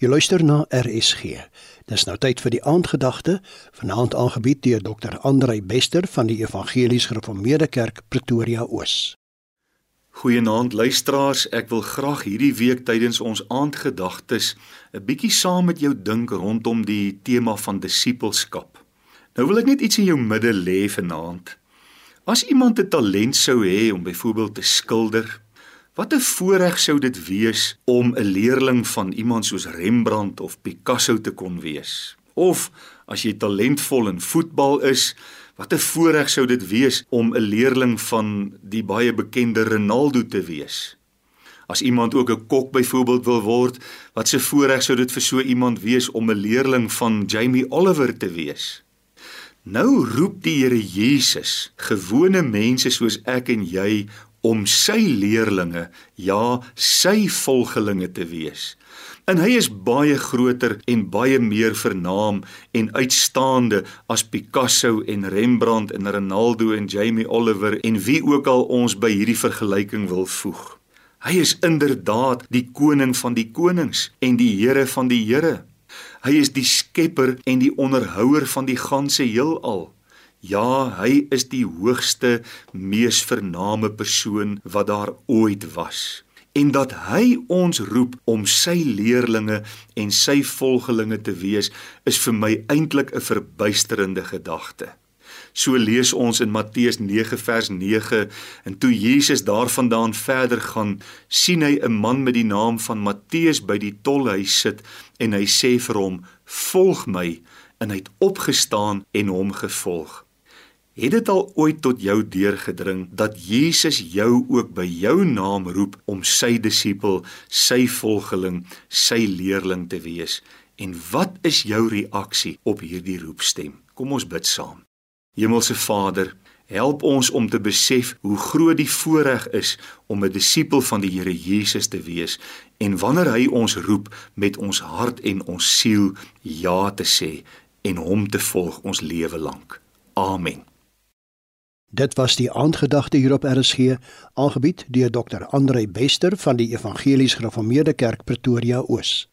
Jy luister na RSG. Dis nou tyd vir die aandgedagte, vanaand aangebied deur Dr. Andrei Bester van die Evangelies Gereformeerde Kerk Pretoria Oos. Goeienaand luisteraars, ek wil graag hierdie week tydens ons aandgedagtes 'n bietjie saam met jou dink rondom die tema van disippelskap. Nou wil ek net iets in jou midde lê vanaand. As iemand 'n talent sou hê om byvoorbeeld te skilder, Wat 'n voorreg sou dit wees om 'n leerling van iemand soos Rembrandt of Picasso te kon wees. Of as jy talentvol in voetbal is, wat 'n voorreg sou dit wees om 'n leerling van die baie bekende Ronaldo te wees. As iemand ook 'n kok byvoorbeeld wil word, wat 'n voorreg sou dit vir so iemand wees om 'n leerling van Jamie Oliver te wees. Nou roep die Here Jesus gewone mense soos ek en jy om sy leerlinge, ja, sy volgelinge te wees. En hy is baie groter en baie meer vernaam en uitstaande as Picasso en Rembrandt en Ronaldo en Jamie Oliver en wie ook al ons by hierdie vergelyking wil voeg. Hy is inderdaad die koning van die konings en die Here van die Here. Hy is die skepper en die onderhouer van die ganse heelal. Ja, hy is die hoogste, mees vername persoon wat daar ooit was. En dat hy ons roep om sy leerlinge en sy volgelinge te wees, is vir my eintlik 'n verbuisterende gedagte. So lees ons in Matteus 9 vers 9 en toe Jesus daarvandaan verder gaan, sien hy 'n man met die naam van Matteus by die tolhuis sit en hy sê vir hom: "Volg my." En hy het opgestaan en hom gevolg. Het dit al ooit tot jou deurgedring dat Jesus jou ook by jou naam roep om sy disipel, sy volgeling, sy leerling te wees? En wat is jou reaksie op hierdie roepstem? Kom ons bid saam. Hemelse Vader, help ons om te besef hoe groot die voorreg is om 'n disipel van die Here Jesus te wees en wanneer hy ons roep met ons hart en ons siel ja te sê en hom te volg ons lewe lank. Amen. Dit was die aandgedagte hier op RSG, aangebied deur Dr. Andrei Bester van die Evangelies Gereformeerde Kerk Pretoria Oos.